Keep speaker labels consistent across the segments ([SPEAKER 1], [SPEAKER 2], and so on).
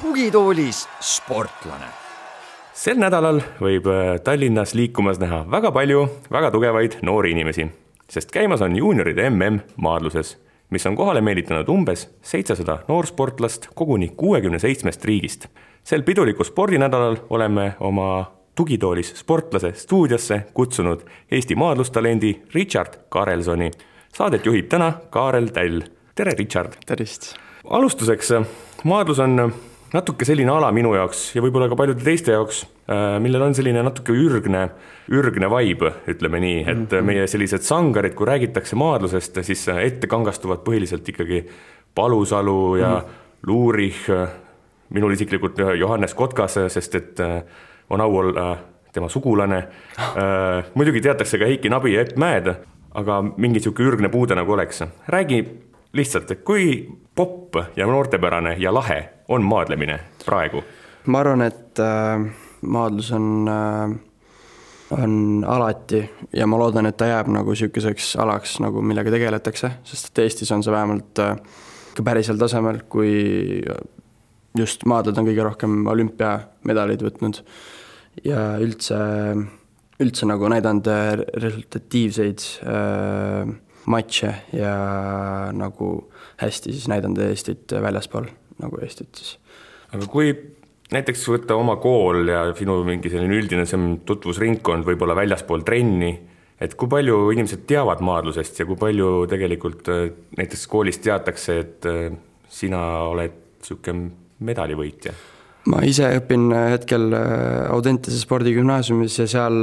[SPEAKER 1] tugitoolis sportlane.
[SPEAKER 2] sel nädalal võib äh, Tallinnas liikumas näha väga palju väga tugevaid noori inimesi, sest käimas on juunioride mm maadluses, mis on kohale meelitanud umbes seitsesada noorsportlast koguni kuuekümne seitsmest riigist. sel pidulikul spordinädalal oleme oma tugitoolis sportlase stuudiosse kutsunud Eesti maadlustalendi Richard Karelsoni. Saadet juhib täna Kaarel Täll. tere, Richard!
[SPEAKER 3] tervist!
[SPEAKER 2] alustuseks, maadlus on natuke selline ala minu jaoks ja võib-olla ka paljude teiste jaoks, äh, millel on selline natuke ürgne, ürgne vibe, ütleme nii, et mm -hmm. meie sellised sangarid, kui räägitakse maadlusest, siis ette kangastuvad põhiliselt ikkagi Palusalu ja mm -hmm. Luurich, minul isiklikult Johannes Kotkas, sest et äh, on au olla tema sugulane. Äh, muidugi teatakse ka Heiki Nabi ja Epp Mäed, aga mingi niisugune ürgne puude nagu oleks. räägi lihtsalt, et kui popp ja noortepärane ja lahe on maadlemine praegu?
[SPEAKER 3] ma arvan, et äh, maadlus on äh,, on alati ja ma loodan, et ta jääb nagu niisuguseks alaks nagu, millega tegeletakse, sest et Eestis on see vähemalt äh, ka pärisel tasemel, kui just maadled on kõige rohkem olümpiamedaleid võtnud ja üldse, üldse nagu näidanud resultatiivseid äh, matše ja nagu hästi siis näidanud Eestit väljaspool nagu Eestit siis.
[SPEAKER 2] aga kui näiteks võtta oma kool ja sinu mingi selline üldine tutvusringkond võib-olla väljaspool trenni, et kui palju inimesed teavad maadlusest ja kui palju tegelikult äh, näiteks koolis teatakse, et äh, sina oled niisugune medalivõitja?
[SPEAKER 3] ma ise õpin hetkel äh, Audentese spordigümnaasiumis ja seal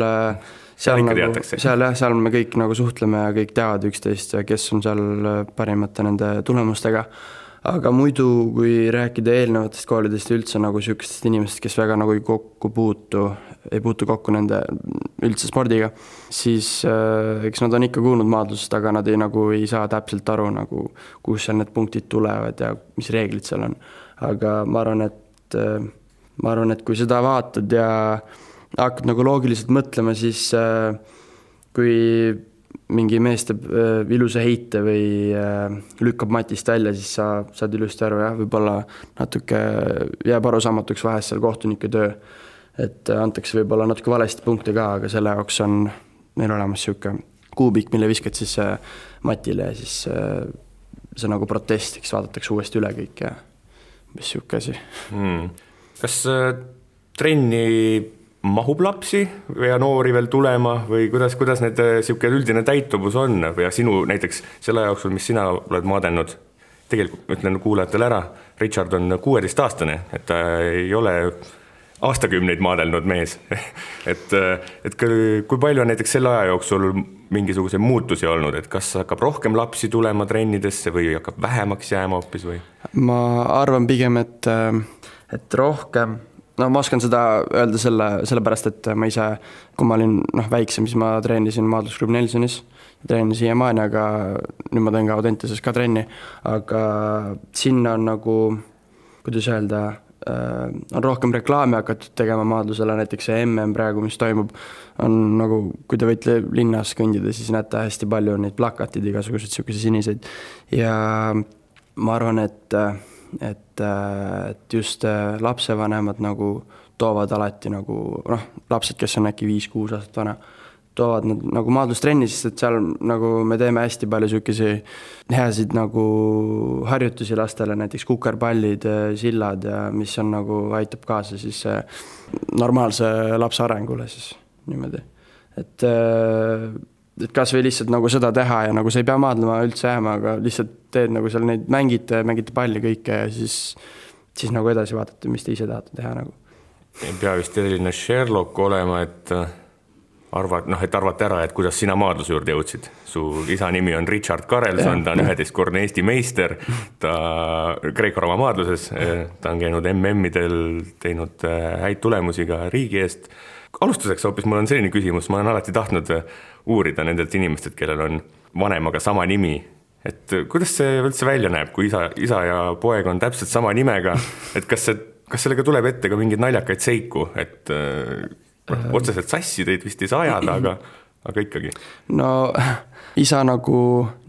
[SPEAKER 3] seal nagu, seal jah, seal me kõik nagu suhtleme ja kõik teavad üksteist ja kes on seal parimate nende tulemustega. aga muidu, kui rääkida eelnevatest koolidest ja üldse nagu sihukestest inimestest, kes väga nagu ei kokku puutu, ei puutu kokku nende üldse spordiga, siis äh, eks nad on ikka kuulnud maadlusest, aga nad ei nagu ei saa täpselt aru nagu, kust seal need punktid tulevad ja mis reeglid seal on. aga ma arvan, et äh, ma arvan, et kui seda vaatad ja äh, hakkad nagu loogiliselt mõtlema, siis äh, kui mingi mees teeb äh, ilusa heite või äh, lükkab matist välja, siis sa saad ilusti aru, jah, võib-olla natuke jääb arusaamatuks vahest seal kohtunike töö. et antakse võib-olla natuke valesti punkte ka, aga selle jaoks on meil olemas niisugune kuubik, mille viskad siis matile ja siis see nagu protestiks, vaadatakse uuesti üle kõik ja umbes niisugune asi
[SPEAKER 2] hmm.. kas trenni mahub lapsi ja noori veel tulema või kuidas, kuidas need niisugune äh, üldine täituvus on? Ja sinu näiteks selle jooksul, mis sina oled maadelnud, tegelikult ütlen kuulajatele ära, Richard on kuueteistaastane, et ta ei ole aastakümneid maadelnud mees. Et, äh, et kui palju on näiteks selle aja jooksul mingisuguseid muutusi olnud, et kas hakkab rohkem lapsi tulema trennidesse või hakkab vähemaks jääma hoopis või?
[SPEAKER 3] ma arvan pigem, et, äh, et rohkem no ma oskan seda öelda selle, sellepärast et ma ise, kui ma olin noh, väiksem, siis ma treenisin maadlusklubi Nelssonis. treenin siiamaani, aga nüüd ma teen ka Audentases ka trenni, aga sinna on nagu, kuidas öelda äh,, on rohkem reklaami hakatud tegema maadlusele, näiteks see mm praegu, mis toimub, on nagu, kui te võite linnas kõndida, siis näete hästi palju neid plakateid, igasuguseid niisuguseid siniseid ja ma arvan, et, äh, et just äh, lapsevanemad nagu toovad alati nagu noh, lapsed, kes on äkki viis-kuus aastat vana, toovad nad nagu maadlustrenni, sest et seal nagu me teeme hästi palju sihukesi heasid nagu harjutusi lastele, näiteks kukerpallid, äh, sillad ja mis on nagu, aitab kaasa siis normaalse lapse arengule siis niimoodi, et et kasvõi lihtsalt nagu seda teha ja nagu sa ei pea maadlema üldse jääma, aga lihtsalt teed nagu seal neid, mängite, mängite palli kõike ja siis, siis nagu edasi vaatate, mis te ise tahate teha nagu.
[SPEAKER 2] ei pea vist selline Sherlock olema, et äh, arvad, noh, et arvata ära, et kuidas sina maadluse juurde jõudsid. su isa nimi on Richard Karelson, ta on üheteistkordne Eesti meister, ta Kreeka-Rooma maadluses, ta on käinud MM-idel, teinud äh, häid tulemusi ka riigi eest. Alustuseks hoopis mul on selline küsimus, ma olen alati tahtnud uurida nendelt inimestelt, kellel on vanemaga sama nimi, et kuidas see üldse välja näeb, kui isa, isa ja poeg on täpselt sama nimega, et kas see kas sellega tuleb ette ka mingeid naljakaid seiku, et äh, noh, otseselt sassi teid vist ei saa ajada, aga, aga ikkagi?
[SPEAKER 3] no isa nagu,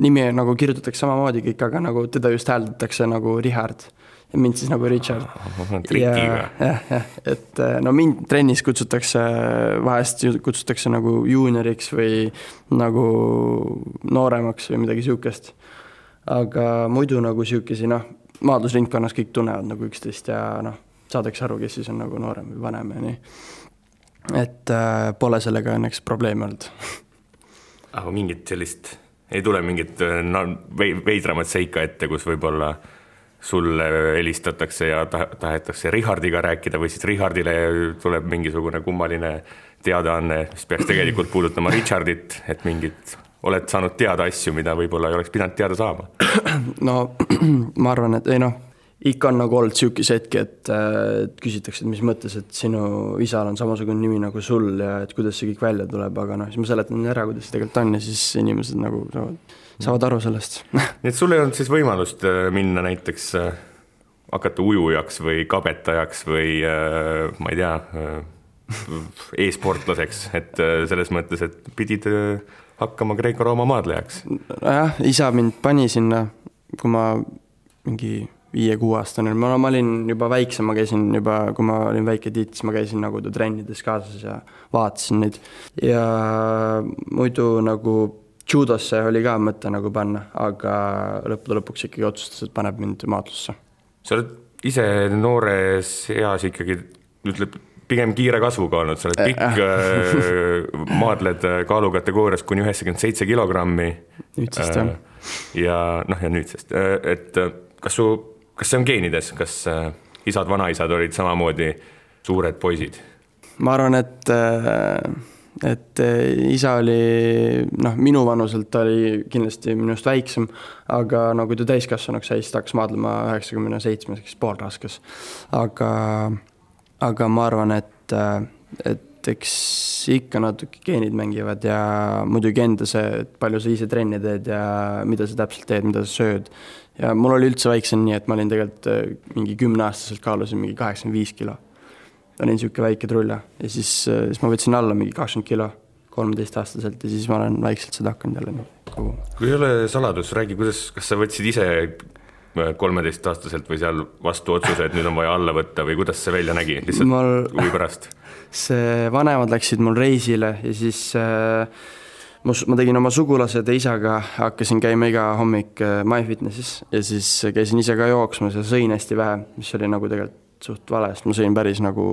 [SPEAKER 3] nimi nagu kirjutatakse samamoodi kõik, aga nagu teda just hääldatakse nagu Richard mind siis nagu Richard.
[SPEAKER 2] trikiga.
[SPEAKER 3] jah, jah, et äh, no mind trennis kutsutakse, vahest kutsutakse nagu juunioriks või nagu nooremaks või midagi sihukest. aga muidu nagu sihukesi noh, maadlusringkonnas kõik tunnevad nagu üksteist ja noh, saadakse aru, kes siis on nagu noorem või vanem ja nii. et äh, pole sellega õnneks probleemi olnud
[SPEAKER 2] aga mingit sellist, ei tule mingit no, veidramat seika ette, kus võib-olla sulle helistatakse ja tahetakse Richardiga rääkida või siis Richardile tuleb mingisugune kummaline teadaanne, mis peaks tegelikult puudutama Richardit, et mingit, oled saanud teada asju, mida võib-olla ei oleks pidanud teada saama?
[SPEAKER 3] no ma arvan, et ei noh ikka on nagu olnud sihukesi hetki, et, et küsitakse, et mis mõttes, et sinu isal on samasugune nimi nagu sul ja et kuidas see kõik välja tuleb, aga noh, siis ma seletan ära, kuidas see tegelikult on ja siis inimesed nagu saavad, saavad aru sellest
[SPEAKER 2] nii et sul ei olnud siis võimalust äh, minna näiteks äh, hakata ujujaks või kabetajaks või äh, ma ei tea, e-sportlaseks, et selles mõttes, et pidid hakkama Kreeka-Rooma maadlejaks?
[SPEAKER 3] nojah, isa mind pani sinna, kui ma mingi viie-kuueaastane, ma, ma olin juba väiksem, ma käisin juba, kui ma olin väike tiit, siis ma käisin nagu trennides kaasas ja vaatasin neid. ja muidu nagu judosse oli ka mõte nagu panna, aga lõppude lõpuks ikkagi otsustas, et paneb mind maadlusse.
[SPEAKER 2] sa oled ise noores eas ikkagi, ütleb, pigem kiire kasvuga olnud, sa oled pikk äh, maadled kaalukategoorias kuni üheksakümmend seitse kilogrammi.
[SPEAKER 3] nüüdsest jah.
[SPEAKER 2] ja noh, ja nüüdsest, et kas su kas see on geenides, kas äh, isad-vanaisad olid samamoodi suured poisid?
[SPEAKER 3] ma arvan, et, äh, et äh, isa oli noh, minu vanuselt ta oli kindlasti minust väiksem, aga no kui ta täiskasvanuks sai, siis ta hakkas maadlema üheksakümne seitsmes, ehk siis poolraskas. aga, aga ma arvan, et, et eks ikka natuke geenid mängivad ja muidugi enda see, et palju sa ise trenni teed ja mida sa täpselt teed, mida sa sööd ja mul oli üldse väiksem nii, et ma olin tegelikult äh, mingi kümneaastaselt kaalusin mingi kaheksakümmend viis kilo. Olin niisugune väike trulla ja siis, äh, siis ma võtsin alla mingi kakskümmend kilo kolmeteistaastaselt ja siis ma olen vaikselt seda hakanud jälle nagu.
[SPEAKER 2] kui ei ole saladus, räägi, kuidas, kas sa võtsid ise äh, kolmeteistaastaselt või seal vastu otsuse, et nüüd on vaja alla võtta või kuidas see välja nägi, lihtsalt mul... huvi pärast?
[SPEAKER 3] see, vanemad läksid mul reisile ja siis äh, ma, ma tegin oma sugulased ja isaga, hakkasin käima iga hommik äh, MyFitnessis ja siis käisin ise ka jooksmas ja sõin hästi vähe, mis oli nagu tegelikult suht vale, sest ma sõin päris nagu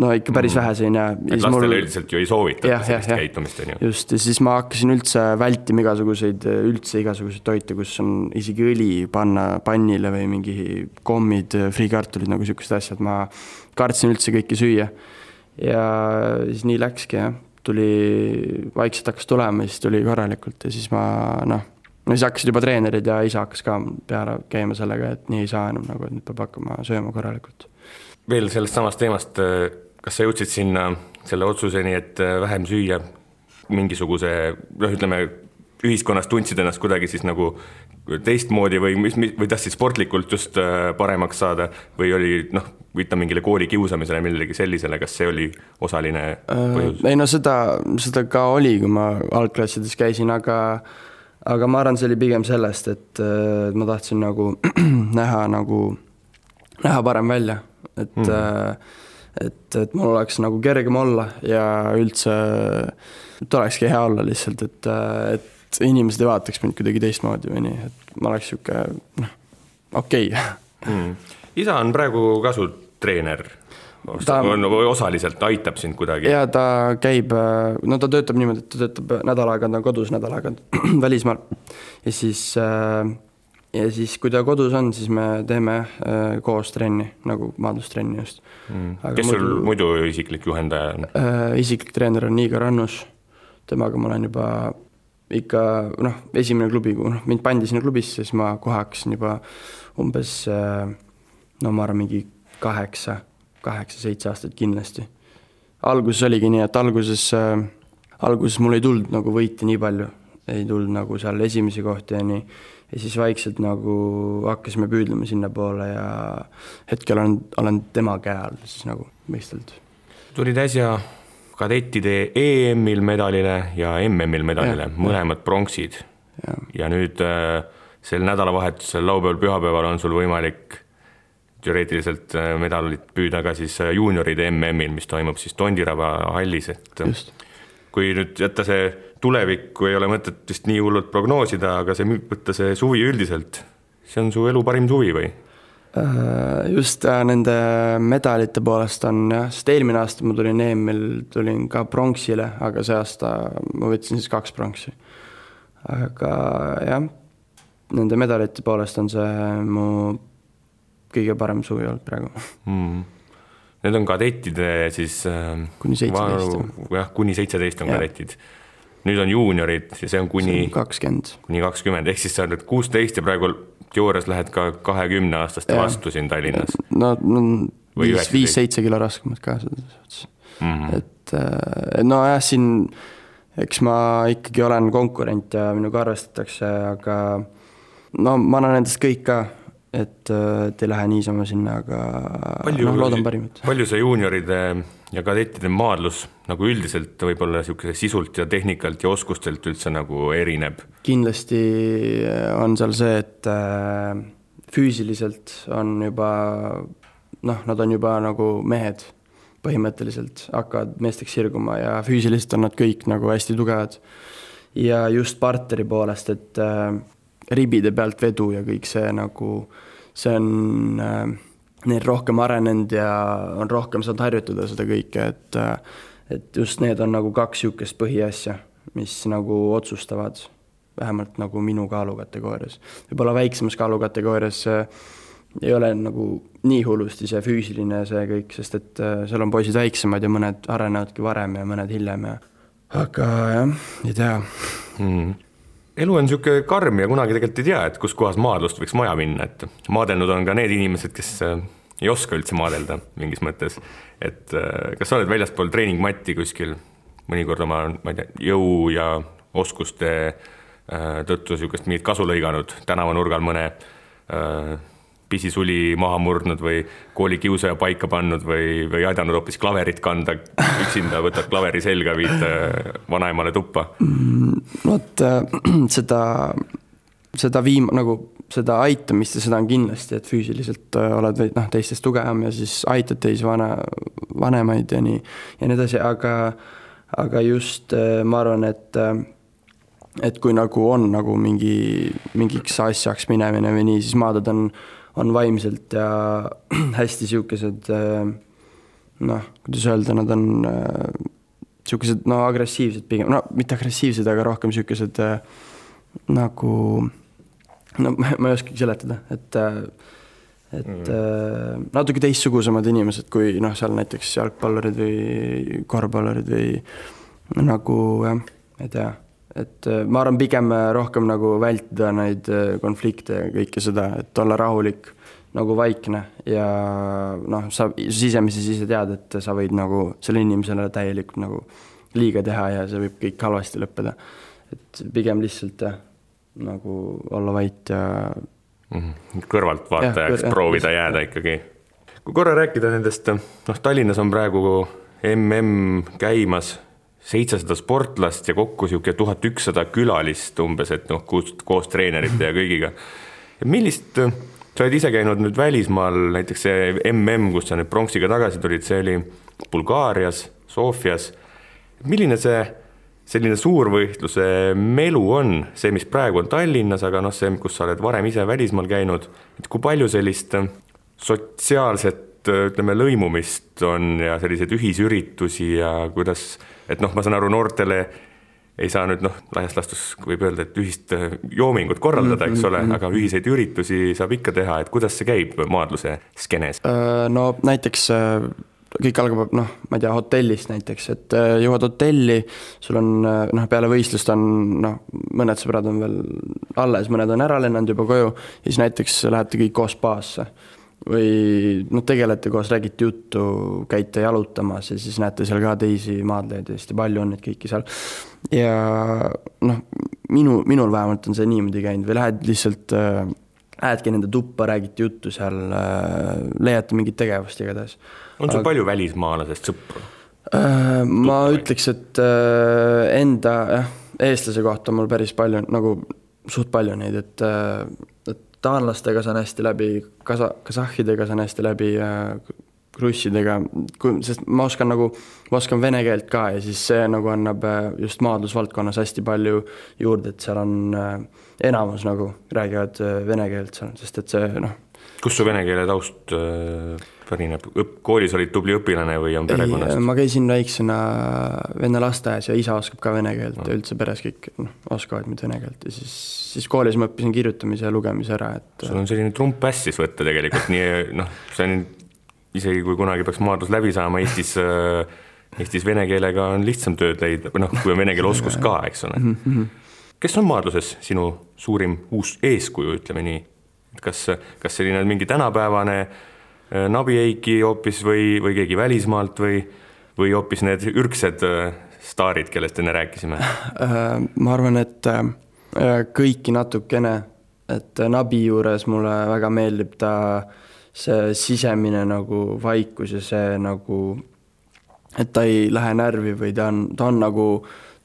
[SPEAKER 3] no ikka päris mm. vähe sõin ja.
[SPEAKER 2] et lastele mul... üldiselt ju ei soovitata sellist ja, käitumist, on ju.
[SPEAKER 3] just, ja siis ma hakkasin üldse vältima igasuguseid, üldse igasuguseid toite, kus on isegi õli panna pannile või mingi kommid, friikartulid, nagu siuksed asjad, ma kartsin üldse kõike süüa. ja siis nii läkski jah tuli, vaikselt hakkas tulema, siis tuli korralikult ja siis ma noh, no siis hakkasid juba treenerid ja isa hakkas ka peale käima sellega, et nii ei saa enam nagu, et nüüd peab hakkama sööma korralikult.
[SPEAKER 2] Veel sellest samast teemast, kas sa jõudsid sinna selle otsuseni, et vähem süüa mingisuguse noh, ütleme ühiskonnas tundsid ennast kuidagi siis nagu teistmoodi või mis, või tahtsid sportlikult just äh, paremaks saada või oli noh, viita mingile kooli kiusamisele, millelegi sellisele, kas see oli osaline äh, põhjus?
[SPEAKER 3] ei no seda, seda ka oli, kui ma algklassides käisin, aga aga ma arvan, see oli pigem sellest, et äh, ma tahtsin nagu näha nagu, näha parem välja, et mm. et, et mul oleks nagu kergem olla ja üldse, et olekski hea olla lihtsalt, et, et et inimesed ei vaataks mind kuidagi teistmoodi või nii, et ma oleks sihuke noh, okei okay.
[SPEAKER 2] mm.. isa on praegu ka su treener? ta on, osaliselt aitab sind kuidagi?
[SPEAKER 3] jaa, ta käib, no ta töötab niimoodi, et ta töötab nädal aega, ta on kodus nädal aega välismaal. ja siis, ja siis, kui ta kodus on, siis me teeme koos trenni, nagu maadlustrenni just
[SPEAKER 2] mm.. kes muidu, sul muidu isiklik juhendaja on?
[SPEAKER 3] isiklik treener on Igor Annus, temaga ma olen juba ikka noh, esimene klubi, kui noh, mind pandi sinna klubisse, siis ma kohe hakkasin juba umbes no ma arvan, mingi kaheksa, kaheksa-seitse aastat kindlasti. alguses oligi nii, et alguses äh,, alguses mul ei tulnud nagu võite nii palju, ei tulnud nagu seal esimesi kohti ja nii. Ja siis vaikselt nagu hakkasime püüdlema sinnapoole ja hetkel olen, olen tema käe all siis nagu meistelt.
[SPEAKER 2] tulid äsja kadettide EM-il medalile ja MM-il medalile, mõlemad pronksid. ja nüüd äh, sel nädalavahetusel, laupäeval-pühapäeval on sul võimalik teoreetiliselt äh, medalit püüda ka siis äh, juunioride MM-il, mis toimub siis Tondiraba hallis, et
[SPEAKER 3] just.
[SPEAKER 2] kui nüüd jätta see tulevikku ei ole mõtet vist nii hullult prognoosida, aga see, võtta see suvi üldiselt, see on su elu parim suvi või?
[SPEAKER 3] Äh, just nende medalite poolest on jah, sest eelmine aasta ma tulin EM-il, tulin ka pronksile, aga see aasta ma võtsin siis kaks pronksi. aga jah, nende medalite poolest on see mu kõige parem suvi olnud praegu
[SPEAKER 2] mm.. Need on kadettide siis äh,
[SPEAKER 3] kuni seitseteist.
[SPEAKER 2] jah, kuni seitseteist on ja. kadetid. Nüüd on juuniorid ja see on kuni
[SPEAKER 3] kakskümmend.
[SPEAKER 2] kuni kakskümmend, ehk siis sa oled kuusteist ja praegu teoorias lähed ka kahekümneaastaste vastu siin Tallinnas.
[SPEAKER 3] no, no viis, viis-seitse kilo raskemad ka selles suhtes mm. -hmm. et äh, nojah, siin eks ma ikkagi olen konkurent ja minuga arvestatakse, aga no ma annan endast kõik ka et, et ei lähe niisama sinna, aga palju, noh, loodan parimat.
[SPEAKER 2] palju see juunioride ja kadettide maadlus nagu üldiselt võib-olla niisuguse sisult ja tehnikalt ja oskustelt üldse nagu erineb?
[SPEAKER 3] kindlasti on seal see, et äh, füüsiliselt on juba noh, nad on juba nagu mehed põhimõtteliselt, hakkavad meesteks sirguma ja füüsiliselt on nad kõik nagu hästi tugevad. ja just partneri poolest, et äh, ribide pealt vedu ja kõik see nagu, see on äh, neil rohkem arenenud ja on rohkem saanud harjutada seda kõike, et et just need on nagu kaks niisugust põhiasja, mis nagu otsustavad, vähemalt nagu minu kaalukategoorias. võib-olla väiksemas kaalukategoorias ei ole nagu nii hullusti see füüsiline see kõik, sest et äh, seal on poisid väiksemad ja mõned arenevadki varem ja mõned hiljem ja aga jah, ei tea
[SPEAKER 2] mm elu on niisugune karm ja kunagi tegelikult ei tea, et kus kohas maadlust võiks maja minna, et maadelnud on ka need inimesed, kes äh, ei oska üldse maadelda mingis mõttes. et äh, kas sa oled väljaspool treeningmatti kuskil mõnikord oma, ma ei tea, jõu ja oskuste äh, tõttu niisugust mingit kasu lõiganud tänavanurgal mõne pisisuli maha murdnud või koolikiusaja paika pannud või, või aidanud hoopis klaverit kanda üksinda, võtad klaveri selga, viid äh, vanaemale tuppa
[SPEAKER 3] mm,? vot äh, seda, seda viim-, nagu seda aitamist ja seda on kindlasti, et füüsiliselt äh, oled veidi noh, teistest tugevam ja siis aitad teisi vana, vanemaid ja nii, ja nii edasi, aga aga just ma arvan, et et kui nagu on nagu mingi, mingiks asjaks minemine või nii, siis maadad on on vaimselt ja hästi niisugused äh, noh, kuidas öelda, nad on niisugused äh, no agressiivsed pigem, no mitte agressiivsed, aga rohkem niisugused äh, nagu no ma, ma ei oskagi seletada, et et mm. natuke teistsugusemad inimesed kui noh, seal näiteks jalgpallurid või korvpallurid või nagu jah, ei tea et äh, ma arvan, pigem äh, rohkem nagu vältida neid äh, konflikte ja kõike seda, et olla rahulik, nagu vaikne ja noh, sa sisemisi ise tead, et sa võid nagu sellele inimesele täielikult nagu liiga teha ja see võib kõik halvasti lõppeda. et pigem lihtsalt jah, nagu olla vait ja
[SPEAKER 2] mm. -hmm. kõrvaltvaatajaks ja, proovida jah, jääda ikkagi. kui korra rääkida nendest, noh, Tallinnas on praegu mm käimas seitsesada sportlast ja kokku niisugune tuhat ükssada külalist umbes, et noh, koos, treenerite ja kõigiga. millist, sa oled ise käinud nüüd välismaal, näiteks see mm, kus sa nüüd pronksiga tagasi tulid, see oli Bulgaarias, Sofias. milline see selline suurvõistluse melu on, see, mis praegu on Tallinnas, aga noh, see, kus sa oled varem ise välismaal käinud, et kui palju sellist sotsiaalset ütleme, lõimumist on ja selliseid ühisüritusi ja kuidas et noh, ma saan aru, noortele ei saa nüüd noh, laias laastus võib öelda, et ühist äh, joomingut korraldada, eks ole, aga ühiseid üritusi saab ikka teha, et kuidas see käib maadluse skeenes?
[SPEAKER 3] Äh, no näiteks äh, kõik algab noh, ma ei tea, hotellist näiteks, et jõuad hotelli, sul on noh, peale võistlust on noh, mõned sõbrad on veel alles, mõned on ära lennanud juba koju siis näiteks lähete kõik koos spaasse või noh, tegelete koos, räägite juttu, käite jalutamas ja siis näete seal ka teisi maadlejaid hästi palju on neid kõiki seal. ja noh, minu, minul vähemalt on see niimoodi käinud või lähed lihtsalt äh, Lähedki nende tuppa, räägite juttu seal äh,, leiate mingit tegevust igatahes.
[SPEAKER 2] on sul Aga... palju välismaalasest sõpru
[SPEAKER 3] äh,? ma ütleks, et äh, enda jah, eestlase kohta on mul päris palju nagu suht palju neid, et, äh, et taanlastega saan hästi läbi, kasa-, kasahhidega saan hästi läbi, krussidega, kui, sest ma oskan nagu, ma oskan vene keelt ka ja siis see nagu annab äh, just maadlusvaldkonnas hästi palju juurde, et seal on äh, enamus nagu räägivad vene keelt seal, sest et see noh.
[SPEAKER 2] Kust su vene keele taust pärineb, õpp-, koolis olid tubli õpilane või on perekonnast?
[SPEAKER 3] ma käisin väiksena vene lasteaias ja isa oskab ka vene keelt ja üldse peres kõik noh, oskavad nüüd vene keelt ja siis, siis koolis ma õppisin kirjutamise ja lugemise ära, et
[SPEAKER 2] sul on selline trump ässis võtta tegelikult, nii noh, see on isegi kui kunagi peaks maadlus läbi saama Eestis äh, Eestis vene keelega on lihtsam tööd leida, või noh, kui on vene keele oskus ka, eks ole mm. -hmm. kes on maadluses sinu suurim uus eeskuju, ütleme nii? Kas, kas selline mingi tänapäevane äh, Äh, Nabi Eiki hoopis või, või keegi välismaalt või, või hoopis need ürgsed äh, staarid, kellest enne rääkisime?
[SPEAKER 3] Äh, ma arvan, et kõiki natukene, et Nabi juures mulle väga meeldib ta see sisemine nagu vaikus ja see nagu, et ta ei lähe närvi või ta on, ta on nagu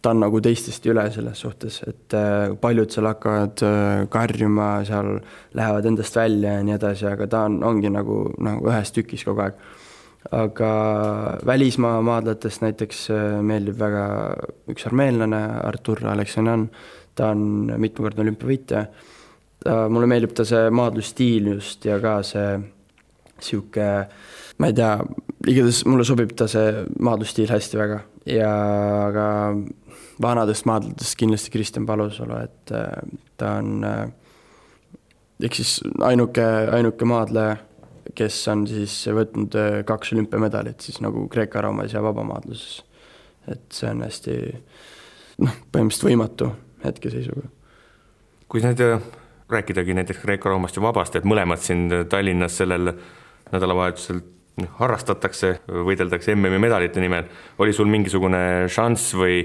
[SPEAKER 3] ta on nagu teistest üle selles suhtes, et äh, paljud seal hakkavad äh, karjuma, seal lähevad endast välja ja nii edasi, aga ta on, ongi nagu, nagu ühes tükis kogu aeg. aga välismaa maadletest näiteks äh, meeldib väga üks armeenlane, Artur Aleksandjan, ta on mitmekordne olümpiavõitja. mulle meeldib ta see maadlusstiil just ja ka see sihuke, ma ei tea, igatahes mulle sobib ta see maadlusstiil hästi väga ja aga vanadest maadletest kindlasti Kristjan Palusalu, et äh, ta on äh, ehk siis ainuke, ainuke maadleja, kes on siis võtnud äh, kaks olümpiamedalit siis nagu Kreeka-Roomas ja vabamaadluses. et see on hästi noh, põhimõtteliselt võimatu hetkeseisuga.
[SPEAKER 2] kui nüüd rääkidagi näiteks Kreeka-Roomast ja vabast, et mõlemad siin Tallinnas sellel nädalavahetusel noh, harrastatakse, võideldakse MM-i medalite nimel, oli sul mingisugune šanss või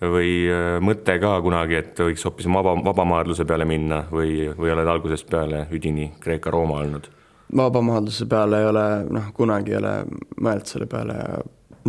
[SPEAKER 2] või äh, mõte ka kunagi, et võiks hoopis vaba, vabamaadluse peale minna või, või oled algusest peale üdini Kreeka-Rooma olnud?
[SPEAKER 3] vabamaadluse peale ei ole, noh, kunagi ei ole mõelnud selle peale ja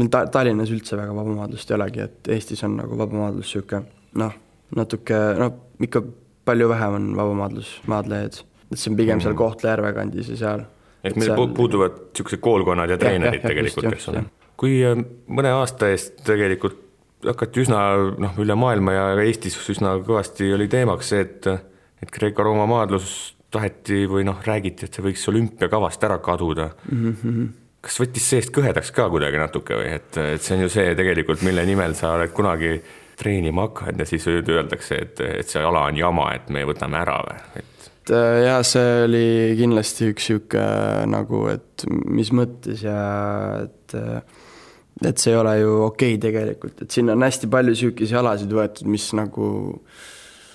[SPEAKER 3] ta-, Tallinnas üldse väga vabamaadlust ei olegi, et Eestis on nagu vabamaadlus niisugune noh, natuke, noh, ikka palju vähem on vabamaadlus, maadlejaid. et see on pigem mm -hmm. seal mhm. Kohtla-Järve kandis ja seal.
[SPEAKER 2] et meil seal... puuduvad niisugused koolkonnad ja treenerid ja, ja, tegelikult, eks ole. kui äh, mõne aasta eest tegelikult hakati üsna noh, üle maailma ja Eestis üsna kõvasti oli teemaks see, et et Kreeka-Rooma maadlus taheti või noh, räägiti, et see võiks olümpiakavast ära kaduda mm. -hmm. kas võttis seest kõhedaks ka kuidagi natuke või et, et see on ju see tegelikult, mille nimel sa oled kunagi treenima hakanud ja siis öeldakse, et, et see ala on jama, et me võtame ära või, et
[SPEAKER 3] äh, jah, see oli kindlasti üks niisugune nagu, et mis mõttes ja et äh, et see ei ole ju okei okay tegelikult, et siin on hästi palju sihukesi alasid võetud, mis nagu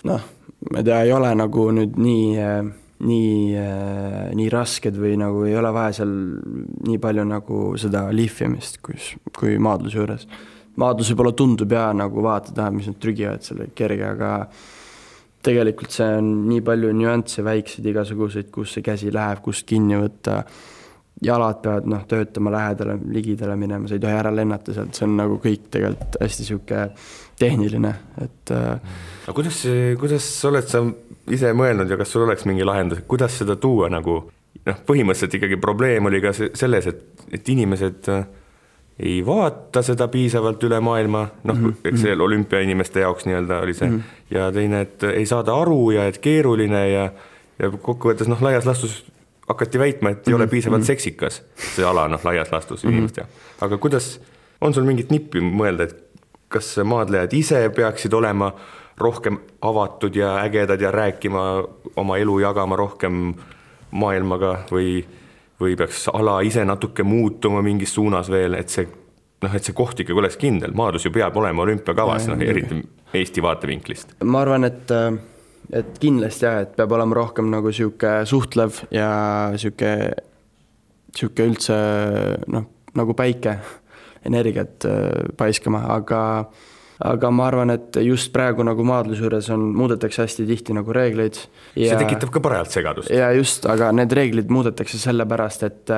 [SPEAKER 3] noh, ma ei tea, ei ole nagu nüüd nii, nii, nii rasked või nagu ei ole vaja seal nii palju nagu seda lihvimist, kus, kui maadluse juures. maadlus võib-olla tundub ja nagu vaatad, mis nad trügivad selle kerge, aga tegelikult see on nii palju nüansse, väikseid igasuguseid, kus see käsi läheb, kust kinni võtta jalad peavad noh, töötama lähedale, ligidale minema, sa ei tohi ära lennata sealt, see on nagu kõik tegelikult hästi sihuke tehniline, et. Äh,
[SPEAKER 2] aga kuidas, kuidas oled sa ise mõelnud ja kas sul oleks mingi lahendus, kuidas seda tuua nagu noh, põhimõtteliselt ikkagi probleem oli ka selles, et, et inimesed äh, ei vaata seda piisavalt üle maailma, noh mm -hmm., eks see olümpiainimeste jaoks nii-öelda oli see mm, -hmm. ja teine, et ei saada aru ja et keeruline ja ja kokkuvõttes noh, laias laastus hakati väitma, et ei ole mhm, piisavalt mhm. seksikas see ala, noh, laias laastus mhm. inimeste jaoks. aga kuidas, on sul mingit nippi mõelda, et kas maadlejad ise peaksid olema rohkem avatud ja ägedad ja rääkima oma elu, jagama rohkem maailmaga või, või peaks ala ise natuke muutuma mingis suunas veel, et see noh, et see koht ikkagi oleks kindel, maadlus ju peab olema olümpiakavas, noh eriti Eesti vaatevinklist.
[SPEAKER 3] ma arvan, et äh et kindlasti jah, et peab olema rohkem nagu sihuke suhtlev ja sihuke, sihuke üldse noh, nagu päike energiat äh, paiskama, aga aga ma arvan, et just praegu nagu maadluse juures on, muudetakse hästi tihti nagu reegleid.
[SPEAKER 2] see tekitab ka parajalt segadust.
[SPEAKER 3] ja just, aga need reeglid muudetakse sellepärast, et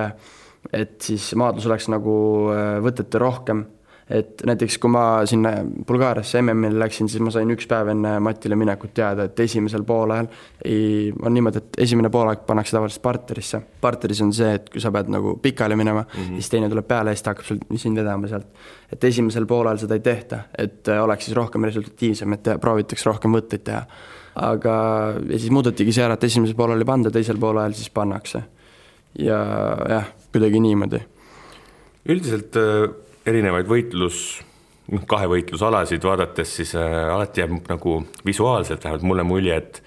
[SPEAKER 3] et siis maadlus oleks nagu äh, võtete rohkem et näiteks kui ma sinna Bulgaariasse MM-ile läksin, siis ma sain üks päev enne Matile minekut teada, et esimesel poolajal ei, on niimoodi, et esimene poolaeg pannakse tavaliselt parterisse. parteris on see, et kui sa pead nagu pikali minema mm, -hmm. siis teine tuleb peale ja siis ta hakkab sul, sind vedama sealt. et esimesel poolajal seda ei tehta, et äh, oleks siis rohkem resultatiivsem, et proovitakse rohkem võtteid teha. aga, ja siis muudatigi see ära, et esimesel poolel ei panda, teisel poolajal siis pannakse. ja jah, kuidagi niimoodi.
[SPEAKER 2] üldiselt äh, erinevaid võitlus, noh, kahevõitlusalasid vaadates, siis äh, alati jääb nagu visuaalselt vähemalt mulle mulje, et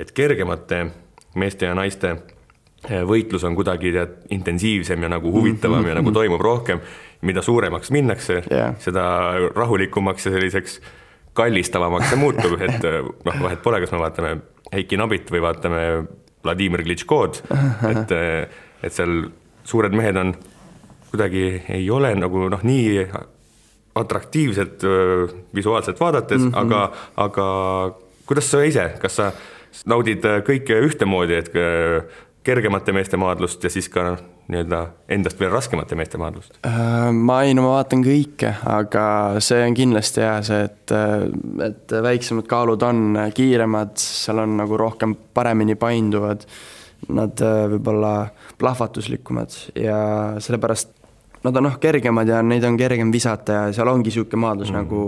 [SPEAKER 2] et kergemate meeste ja naiste äh, võitlus on kuidagi tead intensiivsem ja nagu huvitavam mm -hmm. ja nagu toimub rohkem. mida suuremaks minnakse yeah., seda rahulikumaks ja selliseks kallistavamaks see muutub, et äh, noh, vahet pole, kas me vaatame Heiki Nabit või vaatame Vladimir Klitškod, et, et seal suured mehed on kuidagi ei ole nagu noh, nii atraktiivsed visuaalselt vaadates mm, -hmm. aga, aga kuidas sa ise, kas sa naudid kõike ühtemoodi, et kergemate meeste maadlust ja siis ka nii-öelda endast veel raskemate meeste maadlust?
[SPEAKER 3] Äh, ma ei, no ma vaatan kõike, aga see on kindlasti hea, see, et, et väiksemad kaalud on kiiremad, seal on nagu rohkem paremini painduvad, nad võib-olla plahvatuslikumad ja sellepärast nad on noh, kergemad ja neid on kergem visata ja seal ongi niisugune maadlus mm. nagu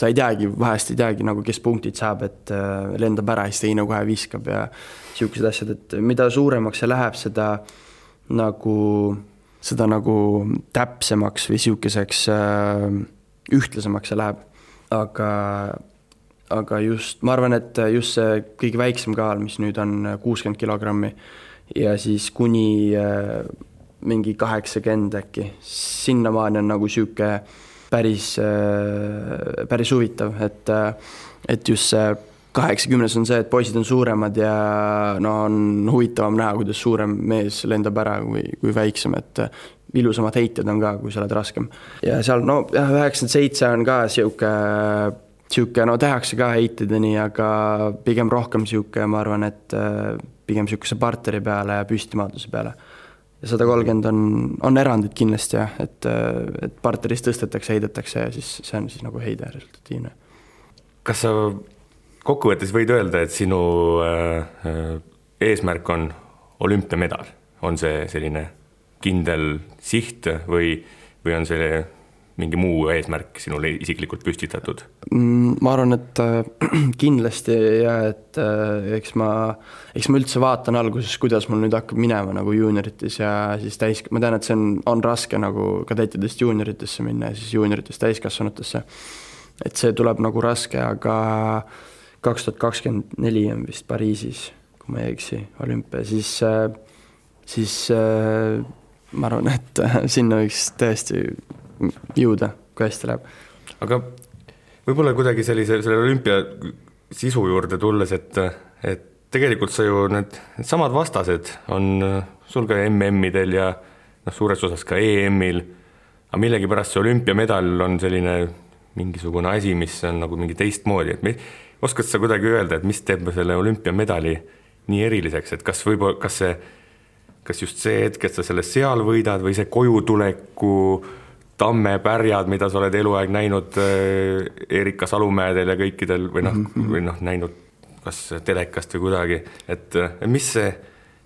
[SPEAKER 3] sa ei teagi, vahest ei teagi nagu, kes punktid saab, et äh, lendab ära siis teine kohe viskab ja niisugused asjad, et mida suuremaks see läheb, seda nagu, seda nagu täpsemaks või niisuguseks äh, ühtlasemaks see läheb. aga, aga just, ma arvan, et just see kõige väiksem kaal, mis nüüd on kuuskümmend kilogrammi ja siis kuni äh, mingi kaheksakümmend äkki, sinnamaani on nagu sihuke päris, äh, päris huvitav, et, äh, et just see kaheksakümnes on see, et poisid on suuremad ja no on huvitavam näha, kuidas suurem mees lendab ära kui, kui väiksem, et äh, ilusamad heitjad on ka, kui sa oled raskem. ja seal no jah, üheksakümmend seitse on ka sihuke, sihuke no tehakse ka heiteid ja nii, aga pigem rohkem sihuke, ma arvan, et pigem sihukese partneri peale ja püstimaadluse peale ja sada kolmkümmend on, on erandid kindlasti jah, et, et partneris tõstetakse, heidetakse ja siis see on siis nagu heide resultatiivne.
[SPEAKER 2] kas sa kokkuvõttes võid öelda, et sinu äh, äh, eesmärk on olümpiamedal, on see selline kindel siht või, või on see mingi muu eesmärk sinule isiklikult püstitatud?
[SPEAKER 3] Mm, ma arvan, et äh, kindlasti ja et äh, eks ma, eks ma üldse vaatan alguses, kuidas mul nüüd hakkab minema nagu juuniorites ja siis täis, ma tean, et see on, on raske nagu kadettidest juunioritesse minna ja siis juunioritest täiskasvanutesse. et see tuleb nagu raske, aga kaks tuhat kakskümmend neli on vist Pariisis, kui ma ei eksi, olümpia, siis, äh, siis ma arvan, et sinna võiks tõesti jõuda, kui hästi läheb.
[SPEAKER 2] aga võib-olla kuidagi sellise, selle olümpia sisu juurde tulles, et, et tegelikult sa ju need, needsamad vastased on sul ka MM-idel ja noh, suures osas ka EM-il, aga millegipärast see olümpiamedal on selline mingisugune asi, mis on nagu mingi teistmoodi, et me, oskad sa kuidagi öelda, et mis teeb selle olümpiamedali nii eriliseks, et kas võib-olla, kas see, kas just see hetk, et sa selle seal võidad või see kojutuleku äh, tammepärjad, mida sa oled eluaeg näinud äh, Erika Salumäedel ja kõikidel või noh mm -hmm., või noh, näinud kas telekast või kuidagi, et mis see,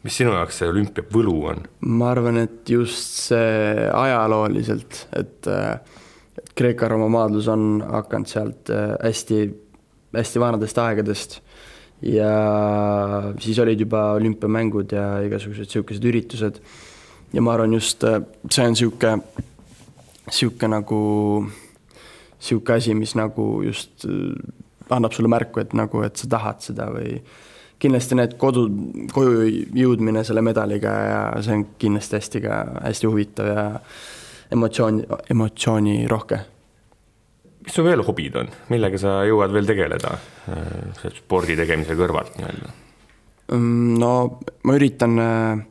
[SPEAKER 2] mis sinu jaoks see olümpia võlu on?
[SPEAKER 3] ma arvan, et just see ajalooliselt, et, et Kreeka-Rooma maadlus on hakanud sealt äh, hästi, hästi vanadest aegadest ja siis olid juba olümpiamängud ja igasugused niisugused üritused ja ma arvan, just äh, see on niisugune sihuke nagu, sihuke asi, mis nagu just äh, annab sulle märku, et nagu, et sa tahad seda või kindlasti need kodu, koju jõudmine selle medaliga ja see on kindlasti hästi ka, hästi huvitav ja emotsioon, emotsioonirohke.
[SPEAKER 2] mis su veel hobid on, millega sa jõuad veel tegeleda äh, spordi tegemise kõrvalt nii-öelda?
[SPEAKER 3] Mm, no ma üritan äh,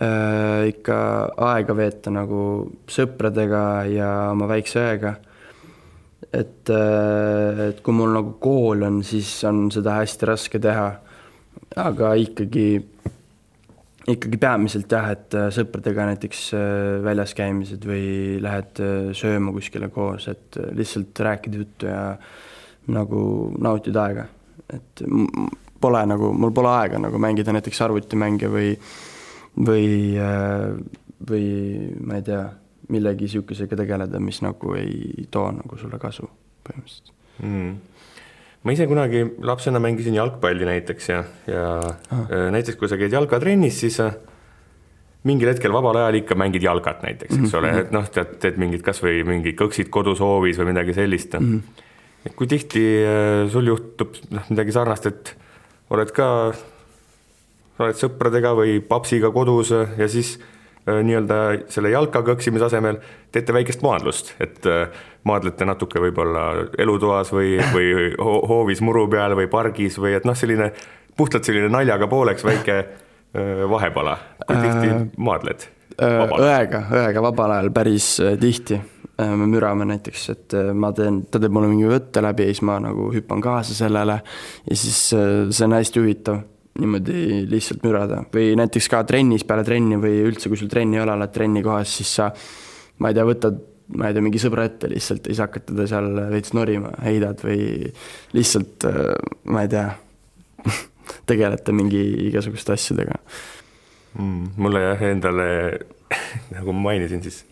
[SPEAKER 3] äh, ikka aega veeta nagu sõpradega ja oma väikse õega. et, et kui mul nagu kool on, siis on seda hästi raske teha. aga ikkagi, ikkagi peamiselt jah, et sõpradega näiteks väljas käimised või lähed sööma kuskile koos, et lihtsalt rääkida juttu ja nagu nautida aega. et pole nagu, mul pole aega nagu mängida näiteks arvutimänge või, või, või ma ei tea millegi niisugusega tegeleda, mis nagu ei too nagu sulle kasu põhimõtteliselt
[SPEAKER 2] mm. ma ise kunagi lapsena mängisin jalgpalli näiteks ja, ja ah. näiteks kui sa käid jalkatrennis, siis mingil hetkel vabal ajal ikka mängid jalgat näiteks, eks mm -hmm. ole, et noh, tead, teed mingid kasvõi mingid kõksid kodus hoovis või midagi sellist mm. -hmm. et kui tihti sul juhtub noh, midagi sarnast, et oled ka, oled sõpradega või papsiga kodus ja siis Äh, nii-öelda selle jalka kõksimise asemel teete väikest maadlust, et äh, maadlete natuke võib-olla elutoas või, või hoovis muru peal või pargis või et noh, selline puhtalt selline naljaga pooleks väike äh, vahepala. kui tihti äh, maadled?
[SPEAKER 3] õega, õega vabal ajal päris tihti. me mürame näiteks, et ma teen, ta teeb mulle mingi võtte läbi ja siis ma nagu hüppan kaasa sellele ja siis see on hästi huvitav niimoodi lihtsalt mürada või näiteks ka trennis peale trenni või üldse, kui sul trenni ei ole, oled trenni kohas, siis sa ma ei tea, võtad, ma ei tea, mingi sõbra ette lihtsalt ja siis hakkad teda seal veits norima, heidad või lihtsalt ma ei tea tegelete mingi igasuguste asjadega
[SPEAKER 2] mm,. mulle jah, endale nagu ma mainisin, siis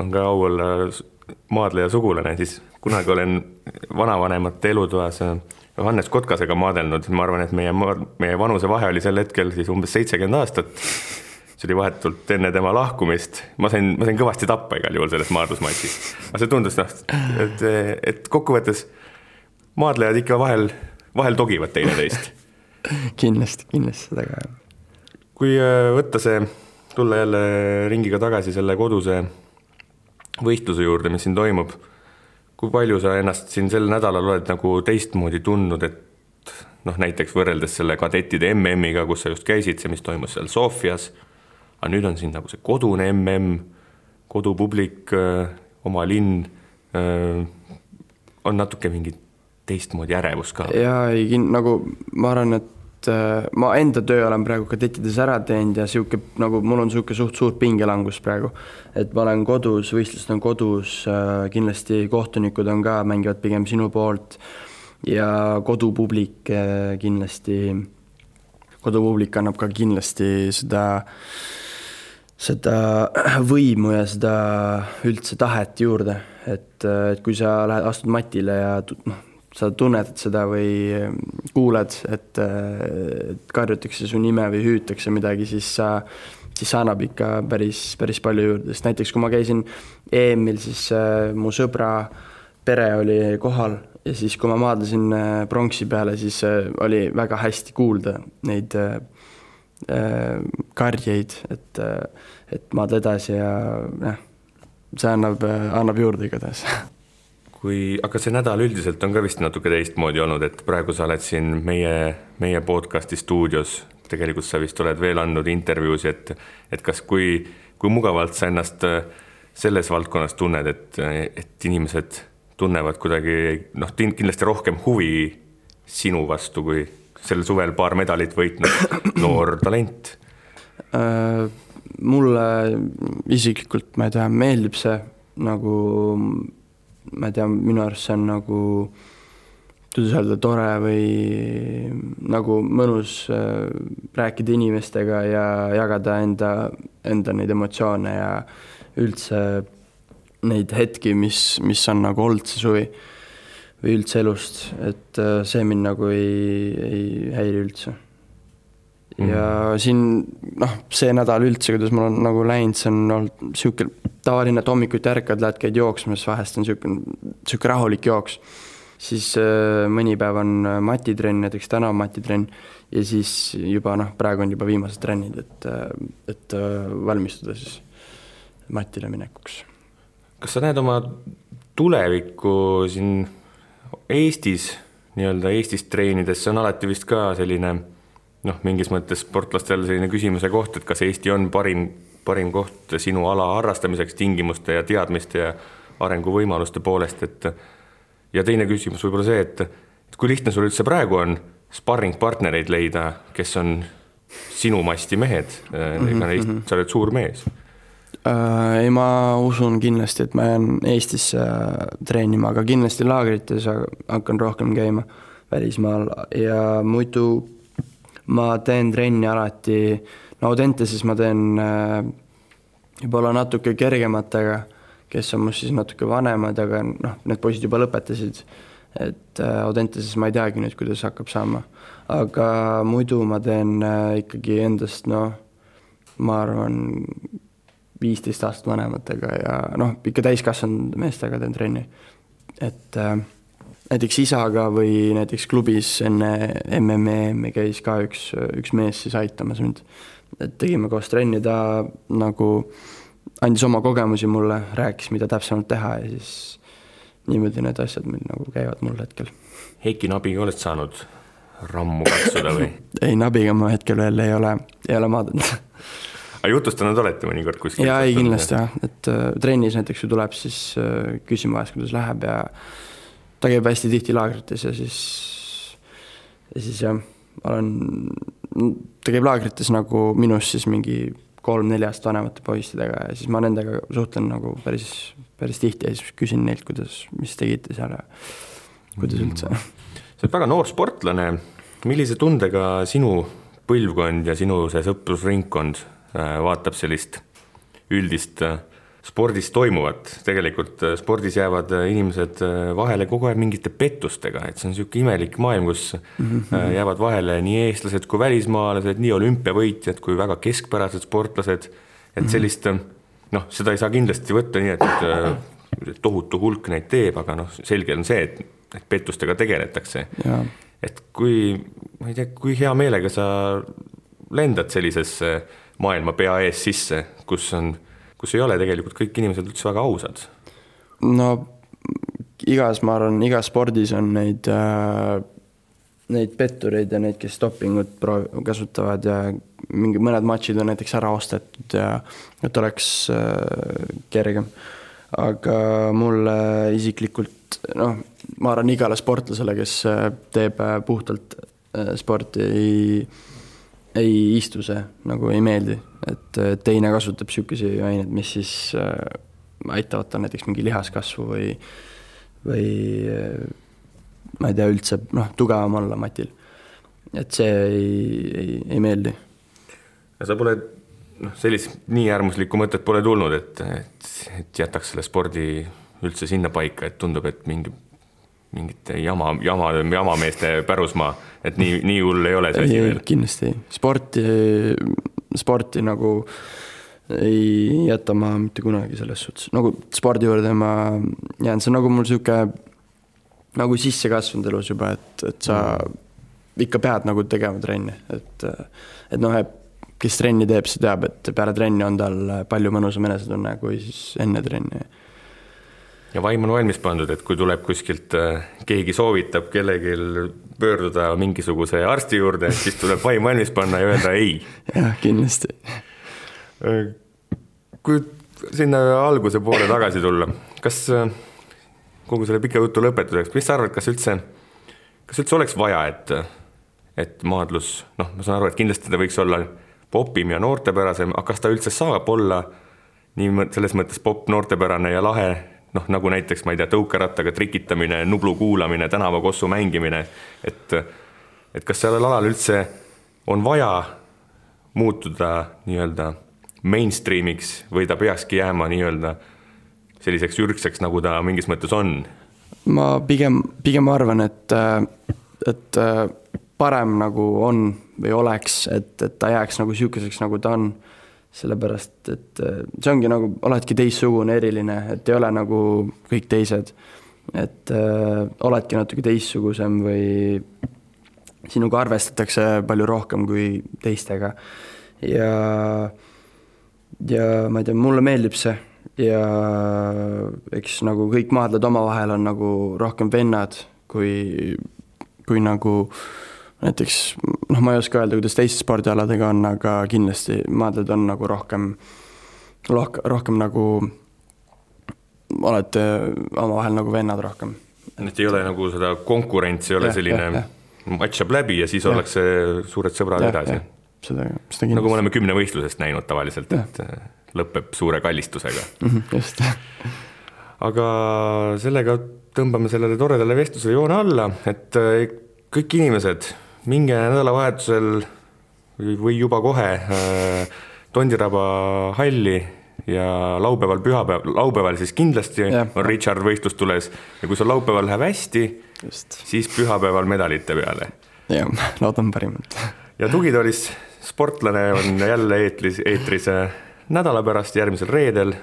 [SPEAKER 2] on ka au olla maadleja sugulane, siis kunagi olen vanavanemate elutoas Johannes Kotkasega maadelnud, ma arvan, et meie, meie vanusevahe oli sel hetkel siis umbes seitsekümmend aastat. see oli vahetult enne tema lahkumist, ma sain, ma sain kõvasti tappa igal juhul selles maadlusmatšis. aga see tundus noh, et, et kokkuvõttes maadlejad ikka vahel, vahel togivad teineteist.
[SPEAKER 3] kindlasti, kindlasti seda ka.
[SPEAKER 2] kui äh, võtta see, tulla jälle ringiga tagasi selle koduse võistluse juurde, mis siin toimub kui palju sa ennast siin sel nädalal oled nagu teistmoodi tundnud, et noh, näiteks võrreldes selle kadettide MM-iga, kus sa just käisid, see, mis toimus seal Sofias, aga nüüd on siin nagu see kodune MM, kodupublik, oma linn, on natuke mingi teistmoodi ärevus ka?
[SPEAKER 3] jaa, ei, nagu ma arvan, et et äh, ma enda töö olen praegu kadettides ära teinud ja sihuke nagu mul on sihuke suht suur pingelangus praegu. et ma olen kodus, võistlused on kodus, äh, kindlasti kohtunikud on ka, mängivad pigem sinu poolt ja kodupublik äh, kindlasti, kodupublik annab ka kindlasti seda seda võimu ja seda üldse tahet juurde, et, et kui sa lähed, astud matile ja noh, sa tunnetad seda või kuuled, et, et karjutakse su nime või hüütakse midagi, siis sa, siis see annab ikka päris, päris palju juurde, sest näiteks kui ma käisin EM-il, siis äh, mu sõbra pere oli kohal ja siis, kui ma maadlesin äh, pronksi peale, siis äh, oli väga hästi kuulda neid karjeid, et, et maadle edasi ja jah, see annab, annab juurde igatahes
[SPEAKER 2] kui, aga see nädal üldiselt on ka vist natuke teistmoodi olnud, et praegu sa oled siin meie, meie podcast'i stuudios, tegelikult sa vist oled veel andnud intervjuusi, et, et kas, kui, kui mugavalt sa ennast äh, selles valdkonnas tunned, et, et inimesed tunnevad kuidagi noh, kindlasti rohkem huvi sinu vastu, kui sel suvel paar medalit võitnud noor talent
[SPEAKER 3] äh,? mulle isiklikult, ma ei tea, meeldib see nagu ma ei tea, minu arust see on nagu, kuidas öelda, tore või nagu mõnus äh, rääkida inimestega ja jagada enda, enda neid emotsioone ja üldse neid hetki, mis, mis on nagu olnud see suvi või üldse elust, et äh, see mind nagu ei, ei häiri üldse Mm. ja siin noh, see nädal üldse, kuidas mul on nagu läinud, see on olnud sihuke tavaline, et hommikuti ärkad, lähed, käid jooksmas, vahest on sihuke, sihuke rahulik jooks. siis äh, mõni päev on äh, matitrenn, näiteks täna on matitrenn ja siis juba noh, praegu on juba viimased trennid, et, äh, et valmistuda siis matile minekuks.
[SPEAKER 2] kas sa näed oma tulevikku siin Eestis, nii-öelda Eestis treenides, see on alati vist ka selline noh, mingis mõttes sportlastel selline küsimuse koht, et kas Eesti on parim, parim koht sinu ala harrastamiseks tingimuste ja teadmiste ja arenguvõimaluste poolest, et ja teine küsimus võib-olla see, et, et kui lihtne sul üldse praegu on sparringpartnereid leida, kes on sinu masti mehed mm, -hmm. ega neist -hmm. sa oled suur mees
[SPEAKER 3] äh,? ei, ma usun kindlasti, et ma jään Eestisse äh, treenima, aga kindlasti laagrites hakkan rohkem käima välismaal ja muidu ma teen trenni alati, no Audenteses ma teen äh, võib-olla natuke kergematega, kes on must siis natuke vanemad, aga noh, need poisid juba lõpetasid. et äh, Audenteses ma ei teagi nüüd, kuidas hakkab saama aga muidu ma teen äh, ikkagi endast noh, ma arvan, viisteist aastat vanematega ja noh, ikka täiskasvanud meestega teen trenni. et äh, näiteks isaga või näiteks klubis enne MM-i käis ka üks, üks mees siis aitamas mind. Et tegime koos trenni, ta nagu andis oma kogemusi mulle, rääkis, mida täpsemalt teha ja siis niimoodi need asjad meil nagu käivad mul hetkel.
[SPEAKER 2] Heiki Nabiga oled saanud rammu katsuda või?
[SPEAKER 3] ei, nabiga ma hetkel veel ei ole, ei ole maadlenud
[SPEAKER 2] aga jutustanud olete mõnikord kuskil?
[SPEAKER 3] jaa, ei kindlasti jah, et äh, trennis näiteks, kui tuleb, siis äh, küsima vahest, kuidas läheb ja ta käib hästi tihti laagrites ja siis, ja siis jah, ma olen, ta käib laagrites nagu minust siis mingi kolm-neljast vanemate poistidega ja siis ma nendega suhtlen nagu päris, päris tihti ja siis küsin neilt, kuidas, mis tegite seal ja kuidas üldse. Mm
[SPEAKER 2] sa oled väga noor sportlane, millise tundega sinu põlvkond ja sinu see sõprusringkond äh, vaatab sellist üldist äh, spordis toimuvat, tegelikult äh, spordis jäävad inimesed vahele kogu aeg mingite pettustega, et see on niisugune imelik maailm, kus mm -hmm. jäävad vahele nii eestlased kui välismaalased, nii olümpiavõitjad kui väga keskpärased sportlased, et mhm. sellist noh, seda ei saa kindlasti võtta nii, et tohutu hulk neid teeb, aga noh, selge on see, et et pettustega tegeletakse. et kui, ma ei tea, kui hea meelega sa lendad sellisesse maailma pea ees sisse, kus on, kus ei ole tegelikult kõik inimesed üldse väga ausad?
[SPEAKER 3] no igas, ma arvan, igas spordis on neid äh, neid pettureid ja neid, kes dopingut proov-, kasutavad ja mingi mõned matšid on näiteks ära ostetud ja et oleks äh, kergem. aga mulle isiklikult noh, ma arvan, igale sportlasele, kes äh, teeb äh, puhtalt äh, sporti, ei, ei istu see nagu ei meeldi, et teine kasutab niisuguseid aineid, mis siis aitavad tal näiteks mingi lihaskasvu või, või ma ei tea, üldse noh, tugevam olla matil. et see ei, ei, ei meeldi.
[SPEAKER 2] sa pole noh, sellist nii äärmuslikku mõtet pole tulnud, et, et, et jätaks selle spordi üldse sinna paika, et tundub, et mingi mingite jama, jama, jamameeste pärusmaa, et nii, nii hull ei ole see asi veel?
[SPEAKER 3] kindlasti sporti, sporti nagu ei jäta ma mitte kunagi selles suhtes, nagu spordi juurde ma jään, see on nagu mul sihuke nagu sisse kasvanud elus juba, et, et sa mm. ikka pead nagu tegema trenni, et, et noh, kes trenni teeb, see teab, et peale trenni on tal palju mõnusam enesetunne kui siis enne trenni
[SPEAKER 2] ja vaim on valmis pandud, et kui tuleb kuskilt, äh, keegi soovitab kellelgi pöörduda mingisuguse arsti juurde, siis tuleb vaim valmis panna ja öelda ei.
[SPEAKER 3] jah, kindlasti.
[SPEAKER 2] Äh, kui sinna alguse poole tagasi tulla, kas äh, kogu selle pika jutu lõpetuseks, mis sa arvad, kas üldse, kas üldse oleks vaja, et, et maadlus, noh, ma saan aru, et kindlasti ta võiks olla popim ja noortepärasem, aga kas ta üldse saab olla nii selles mõttes popp, noortepärane ja lahe noh, nagu näiteks, ma ei tea, tõukerattaga trikitamine, Nublu kuulamine, tänavakossu mängimine, et et kas sellel alal üldse on vaja muutuda nii-öelda mainstream'iks või ta peakski jääma nii-öelda selliseks ürgseks, nagu ta mingis mõttes on?
[SPEAKER 3] ma pigem, pigem arvan, et, et parem nagu on või oleks, et, et ta jääks nagu niisuguseks, nagu ta on sellepärast et äh, see ongi nagu, oledki teistsugune, eriline, et ei ole nagu kõik teised. et äh, oledki natuke teistsugusem või sinuga arvestatakse palju rohkem kui teistega. ja, ja ma ei tea, mulle meeldib see ja eks nagu kõik maadled omavahel on nagu rohkem vennad kui, kui nagu äh, näiteks noh, ma ei oska öelda, kuidas teiste spordialadega on, aga kindlasti maadled on nagu rohkem, rohkem, rohkem nagu olete omavahel nagu vennad rohkem.
[SPEAKER 2] et ei ole nagu seda konkurentsi ei ole
[SPEAKER 3] Jah,
[SPEAKER 2] selline
[SPEAKER 3] jah,
[SPEAKER 2] matš saab läbi ja siis ollakse suured sõbrad edasi.
[SPEAKER 3] seda, seda
[SPEAKER 2] nagu
[SPEAKER 3] kindlasti
[SPEAKER 2] me oleme kümnevõistlusest näinud tavaliselt, et äh, lõpeb suure kallistusega.
[SPEAKER 3] Mhm, just,
[SPEAKER 2] aga sellega tõmbame sellele toredale vestlusele joone alla, et äh, kõik inimesed, minge nädalavahetusel või- juba kohe äh, Tondiraba halli ja laupäeval, pühapäev, laupäeval siis kindlasti
[SPEAKER 3] Jah.
[SPEAKER 2] on Richard võistlus tules ja kui sul laupäeval läheb hästi,
[SPEAKER 3] just,
[SPEAKER 2] siis pühapäeval medalite peale.
[SPEAKER 3] jah, loodan parimat.
[SPEAKER 2] ja tugitoolis sportlane on jälle eetris, eetris äh, nädala pärast, järgmisel reedel.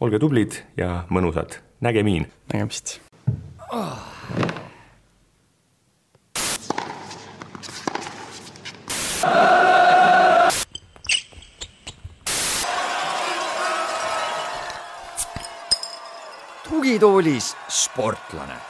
[SPEAKER 2] olge tublid ja mõnusad, nägemiin
[SPEAKER 3] nägemist.
[SPEAKER 1] Tugitoolis sportlane